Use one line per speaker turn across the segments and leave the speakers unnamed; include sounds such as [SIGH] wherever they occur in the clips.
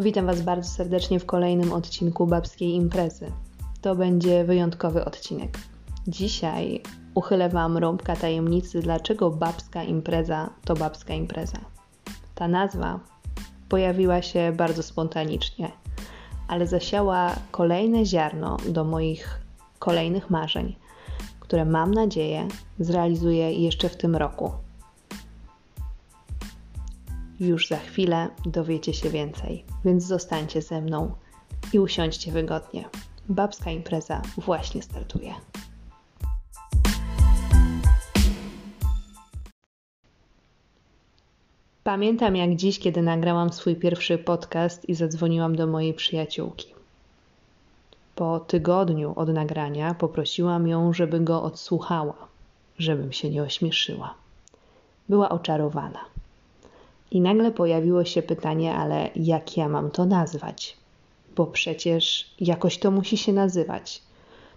Witam Was bardzo serdecznie w kolejnym odcinku Babskiej Imprezy. To będzie wyjątkowy odcinek. Dzisiaj uchylę Wam rąbka tajemnicy, dlaczego babska impreza to babska impreza. Ta nazwa pojawiła się bardzo spontanicznie, ale zasiała kolejne ziarno do moich kolejnych marzeń, które mam nadzieję zrealizuję jeszcze w tym roku. Już za chwilę dowiecie się więcej, więc zostańcie ze mną i usiądźcie wygodnie. Babska impreza właśnie startuje. Pamiętam jak dziś, kiedy nagrałam swój pierwszy podcast i zadzwoniłam do mojej przyjaciółki. Po tygodniu od nagrania poprosiłam ją, żeby go odsłuchała, żebym się nie ośmieszyła. Była oczarowana. I nagle pojawiło się pytanie, ale jak ja mam to nazwać? Bo przecież jakoś to musi się nazywać.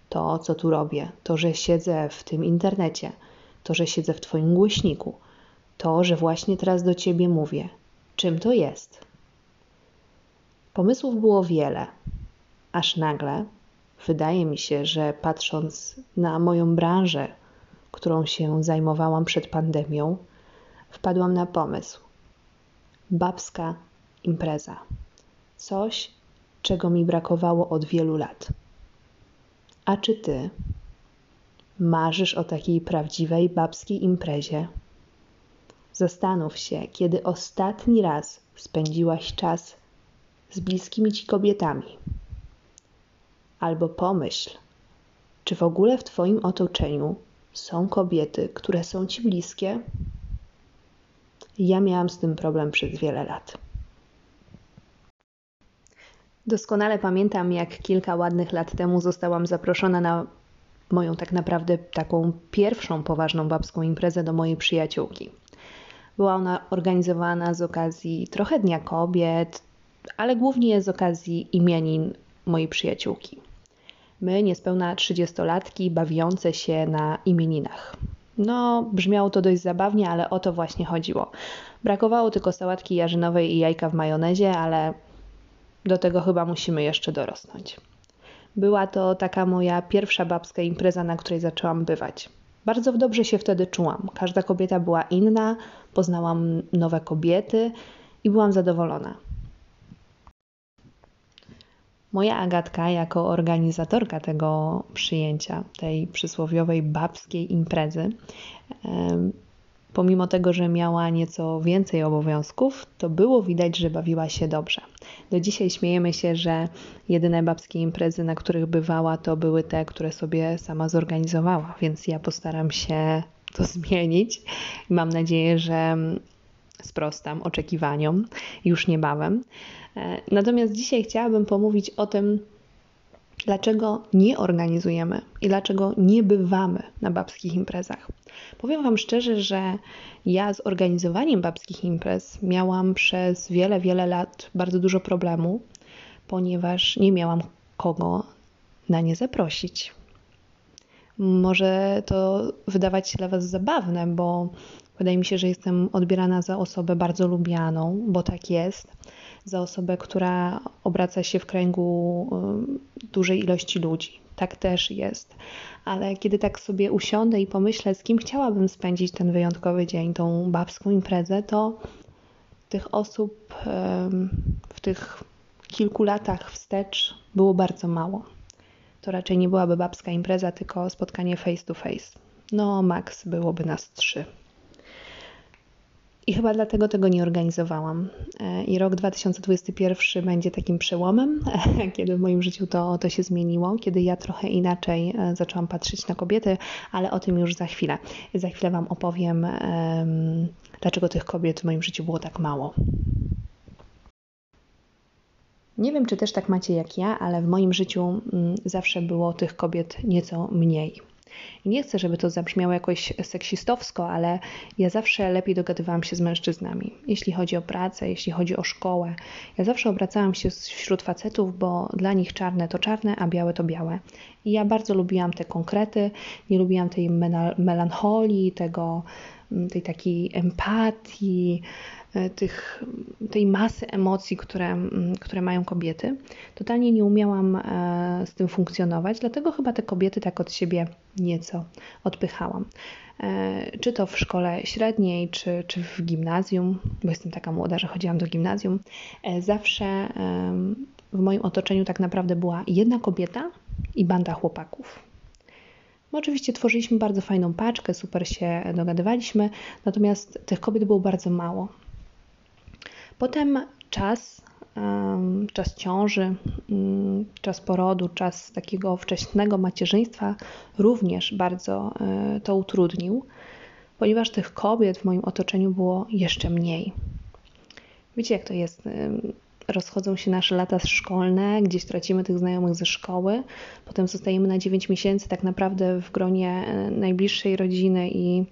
To, co tu robię, to, że siedzę w tym internecie, to, że siedzę w Twoim głośniku, to, że właśnie teraz do Ciebie mówię. Czym to jest? Pomysłów było wiele, aż nagle wydaje mi się, że patrząc na moją branżę, którą się zajmowałam przed pandemią, wpadłam na pomysł babska impreza. Coś, czego mi brakowało od wielu lat. A czy ty marzysz o takiej prawdziwej babskiej imprezie? Zastanów się, kiedy ostatni raz spędziłaś czas z bliskimi ci kobietami. Albo pomyśl, czy w ogóle w Twoim otoczeniu są kobiety, które są Ci bliskie? Ja miałam z tym problem przez wiele lat. Doskonale pamiętam, jak kilka ładnych lat temu zostałam zaproszona na moją tak naprawdę taką pierwszą poważną babską imprezę do mojej przyjaciółki. Była ona organizowana z okazji trochę Dnia Kobiet, ale głównie z okazji imienin mojej przyjaciółki. My, niespełna trzydziestolatki, bawiące się na imieninach. No, brzmiało to dość zabawnie, ale o to właśnie chodziło. Brakowało tylko sałatki jarzynowej i jajka w majonezie, ale do tego chyba musimy jeszcze dorosnąć. Była to taka moja pierwsza babska impreza, na której zaczęłam bywać. Bardzo dobrze się wtedy czułam. Każda kobieta była inna, poznałam nowe kobiety i byłam zadowolona. Moja Agatka, jako organizatorka tego przyjęcia, tej przysłowiowej babskiej imprezy, pomimo tego, że miała nieco więcej obowiązków, to było widać, że bawiła się dobrze. Do dzisiaj śmiejemy się, że jedyne babskie imprezy, na których bywała, to były te, które sobie sama zorganizowała, więc ja postaram się to [LAUGHS] zmienić mam nadzieję, że sprostam oczekiwaniom już niebawem. E, natomiast dzisiaj chciałabym pomówić o tym, dlaczego nie organizujemy i dlaczego nie bywamy na babskich imprezach. Powiem Wam szczerze, że ja z organizowaniem babskich imprez miałam przez wiele, wiele lat bardzo dużo problemu, ponieważ nie miałam kogo na nie zaprosić. Może to wydawać się dla Was zabawne, bo wydaje mi się, że jestem odbierana za osobę bardzo lubianą, bo tak jest za osobę, która obraca się w kręgu y, dużej ilości ludzi. Tak też jest. Ale kiedy tak sobie usiądę i pomyślę, z kim chciałabym spędzić ten wyjątkowy dzień, tą babską imprezę, to tych osób w tych kilku latach wstecz było bardzo mało. To raczej nie byłaby babska impreza, tylko spotkanie face to face. No, maks byłoby nas trzy. I chyba dlatego tego nie organizowałam. E, I rok 2021 będzie takim przełomem, [LAUGHS] kiedy w moim życiu to, to się zmieniło, kiedy ja trochę inaczej e, zaczęłam patrzeć na kobiety, ale o tym już za chwilę. Za chwilę Wam opowiem, dlaczego tych kobiet w moim życiu było tak mało. Nie wiem, czy też tak macie jak ja, ale w moim życiu mm, zawsze było tych kobiet nieco mniej. I nie chcę, żeby to zabrzmiało jakoś seksistowsko, ale ja zawsze lepiej dogadywałam się z mężczyznami, jeśli chodzi o pracę, jeśli chodzi o szkołę. Ja zawsze obracałam się wśród facetów, bo dla nich czarne to czarne, a białe to białe. I ja bardzo lubiłam te konkrety, nie lubiłam tej melancholii, tego tej takiej empatii, e, tych, tej masy emocji, które, które mają kobiety. Totalnie nie umiałam e, z tym funkcjonować, dlatego chyba te kobiety tak od siebie nieco odpychałam. E, czy to w szkole średniej, czy, czy w gimnazjum, bo jestem taka młoda, że chodziłam do gimnazjum, zawsze w moim otoczeniu tak naprawdę była jedna kobieta i banda chłopaków. My oczywiście tworzyliśmy bardzo fajną paczkę, super się dogadywaliśmy, natomiast tych kobiet było bardzo mało. Potem czas, czas ciąży, mm, czas porodu, czas takiego wcześnego macierzyństwa również bardzo e, to utrudnił, ponieważ tych kobiet w moim otoczeniu było jeszcze mniej. Wiecie, jak to jest? Rozchodzą się nasze lata szkolne, gdzieś tracimy tych znajomych ze szkoły, potem zostajemy na 9 miesięcy tak naprawdę w gronie e, najbliższej rodziny i,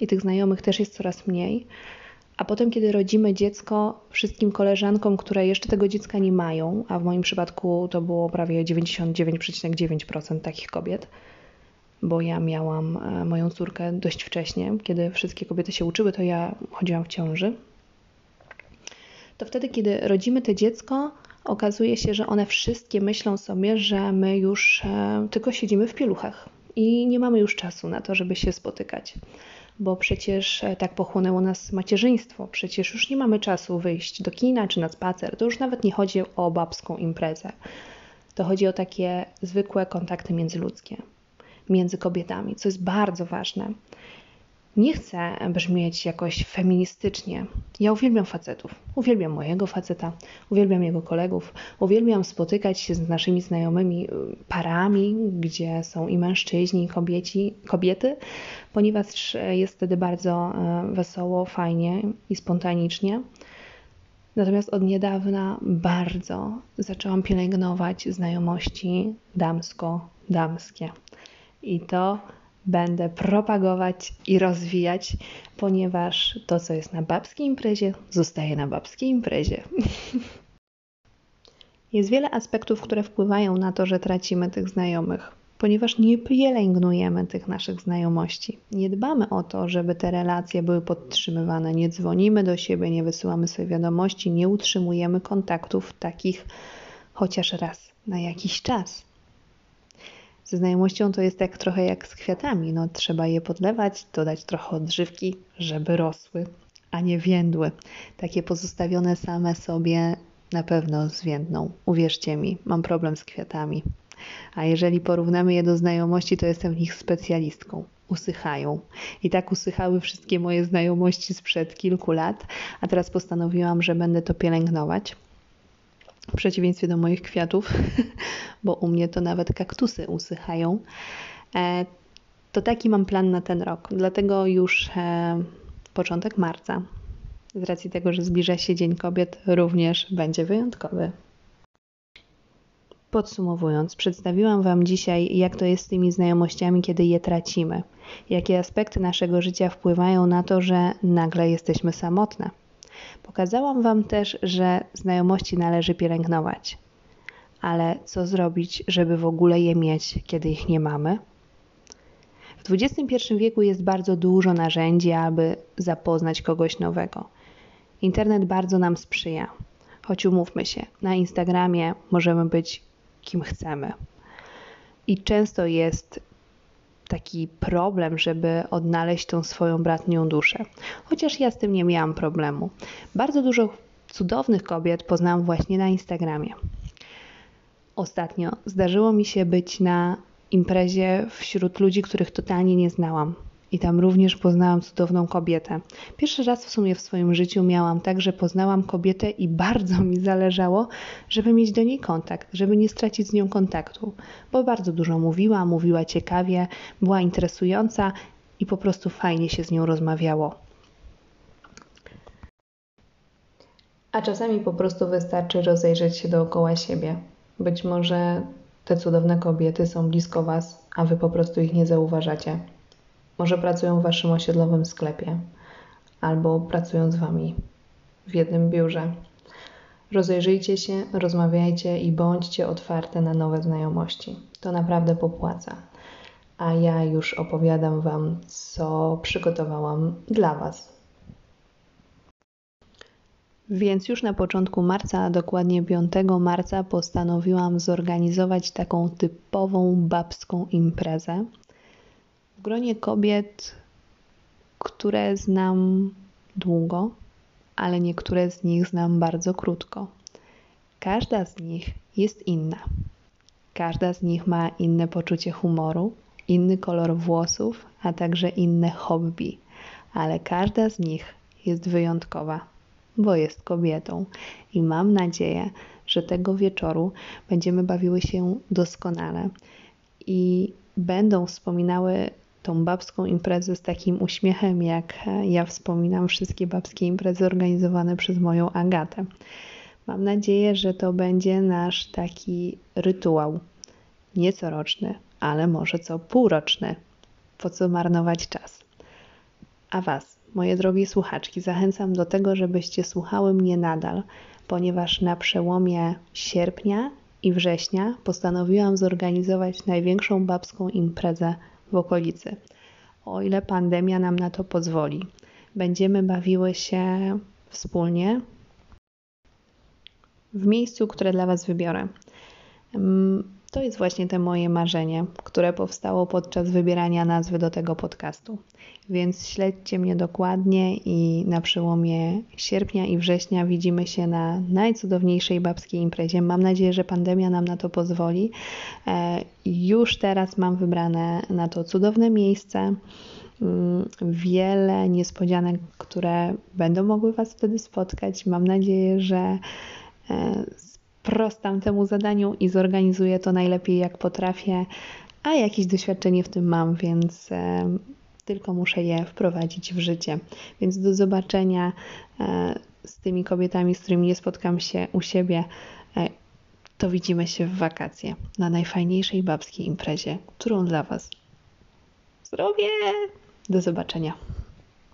i tych znajomych też jest coraz mniej. A potem, kiedy rodzimy dziecko, wszystkim koleżankom, które jeszcze tego dziecka nie mają, a w moim przypadku to było prawie 99,9% takich kobiet, bo ja miałam e, moją córkę dość wcześnie, kiedy wszystkie kobiety się uczyły, to ja chodziłam w ciąży to wtedy, kiedy rodzimy to dziecko, okazuje się, że one wszystkie myślą sobie, że my już e, tylko siedzimy w pieluchach i nie mamy już czasu na to, żeby się spotykać. Bo przecież e, tak pochłonęło nas macierzyństwo, przecież już nie mamy czasu wyjść do kina czy na spacer. To już nawet nie chodzi o babską imprezę. To chodzi o takie zwykłe kontakty międzyludzkie, między kobietami, co jest bardzo ważne. Nie chcę brzmieć jakoś feministycznie. Ja uwielbiam facetów. Uwielbiam mojego faceta, uwielbiam jego kolegów, uwielbiam spotykać się z naszymi znajomymi y, parami, gdzie są i mężczyźni, i kobieci, kobiety, ponieważ jest wtedy bardzo y, wesoło, fajnie i spontanicznie. Natomiast od niedawna bardzo zaczęłam pielęgnować znajomości damsko-damskie. I to będę propagować i rozwijać, ponieważ to, co jest na babskiej imprezie, zostaje na babskiej imprezie. [LAUGHS] Jest wiele aspektów, które wpływają na to, że tracimy tych znajomych, ponieważ nie pielęgnujemy tych naszych znajomości. Nie dbamy o to, żeby te relacje były podtrzymywane, nie dzwonimy do siebie, nie wysyłamy sobie wiadomości, nie utrzymujemy kontaktów takich chociaż raz na jakiś czas. Ze znajomością to jest tak trochę jak z kwiatami. No, trzeba je podlewać, dodać trochę odżywki, żeby rosły, a nie więdły. Takie pozostawione same sobie na pewno zwiędną. Uwierzcie mi, mam problem z kwiatami. A jeżeli porównamy je do znajomości, to jestem w nich specjalistką. Usychają. I tak usychały wszystkie moje znajomości sprzed kilku lat, a teraz postanowiłam, że będę to pielęgnować w przeciwieństwie do moich kwiatów, [LAUGHS] bo u mnie to nawet kaktusy usychają. E, to taki mam plan na ten rok. Dlatego już e, początek marca, z racji tego, że zbliża się Dzień Kobiet, również będzie wyjątkowy. Podsumowując, przedstawiłam Wam dzisiaj, jak to jest z tymi znajomościami, kiedy je tracimy. Jakie aspekty naszego życia wpływają na to, że nagle jesteśmy samotne. Pokazałam Wam też, że znajomości należy pielęgnować. Ale co zrobić, żeby w ogóle je mieć, kiedy ich nie mamy? W XXI wieku jest bardzo dużo narzędzi, aby zapoznać kogoś nowego. Internet bardzo nam sprzyja. Choć umówmy się, na Instagramie możemy być kim chcemy. I często jest taki problem, żeby odnaleźć tą swoją bratnią duszę. Chociaż ja z tym nie miałam problemu. Bardzo dużo cudownych kobiet poznałam właśnie na Instagramie. Ostatnio zdarzyło mi się być na imprezie wśród ludzi, których totalnie nie znałam. I tam również poznałam cudowną kobietę. Pierwszy raz w sumie w swoim życiu miałam tak, że poznałam kobietę i bardzo mi zależało, żeby mieć do niej kontakt, żeby nie stracić z nią kontaktu, bo bardzo dużo mówiła, mówiła ciekawie, była interesująca i po prostu fajnie się z nią rozmawiało. A czasami po prostu wystarczy rozejrzeć się dookoła siebie. Być może te cudowne kobiety są blisko Was, a Wy po prostu ich nie zauważacie. Może pracują w waszym osiedlowym sklepie, albo pracują z wami w jednym biurze. Rozejrzyjcie się, rozmawiajcie i bądźcie otwarte na nowe znajomości. To naprawdę popłaca. a ja już opowiadam Wam, co przygotowałam dla Was. Więc już na początku marca, a dokładnie 5 marca, postanowiłam zorganizować taką typową babską imprezę w gronie kobiet, które znam długo, ale niektóre z nich znam bardzo krótko. Każda z nich jest inna. Każda z nich ma inne poczucie humoru, inny kolor włosów, a także inne hobby, ale każda z nich jest wyjątkowa, bo jest kobietą. I mam nadzieję, że tego wieczoru będziemy bawiły się doskonale i będą wspominały tą babską imprezę z takim uśmiechem, jak ja wspominam wszystkie babskie imprezy organizowane przez moją Agatę. Mam nadzieję, że to będzie nasz taki rytuał, nie coroczny, ale może co półroczny. Po co marnować czas? A Was, moje drogie słuchaczki, zachęcam do tego, żebyście słuchały mnie nadal, ponieważ na przełomie sierpnia i września postanowiłam zorganizować największą babską imprezę w okolicy. O ile pandemia nam na to pozwoli. Będziemy bawiły się wspólnie w miejscu, które dla Was wybiorę. To jest właśnie te moje marzenie, które powstało podczas wybierania nazwy do tego podcastu. Więc śledźcie mnie dokładnie i na przełomie sierpnia i września widzimy się na najcudowniejszej babskiej imprezie. Mam nadzieję, że pandemia nam na to pozwoli. E, już teraz mam wybrane na to cudowne miejsce. Mm, wiele niespodzianek, które będą mogły Was wtedy spotkać. Mam nadzieję, że e, sprostam temu zadaniu i zorganizuję to najlepiej jak potrafię, a jakieś doświadczenie w tym mam, więc e, tylko muszę je wprowadzić w życie. Więc do zobaczenia e, z tymi kobietami, z którymi nie spotkam się u siebie. E, to widzimy się w wakacje na najfajniejszej babskiej imprezie, którą dla Was zrobię. Do zobaczenia.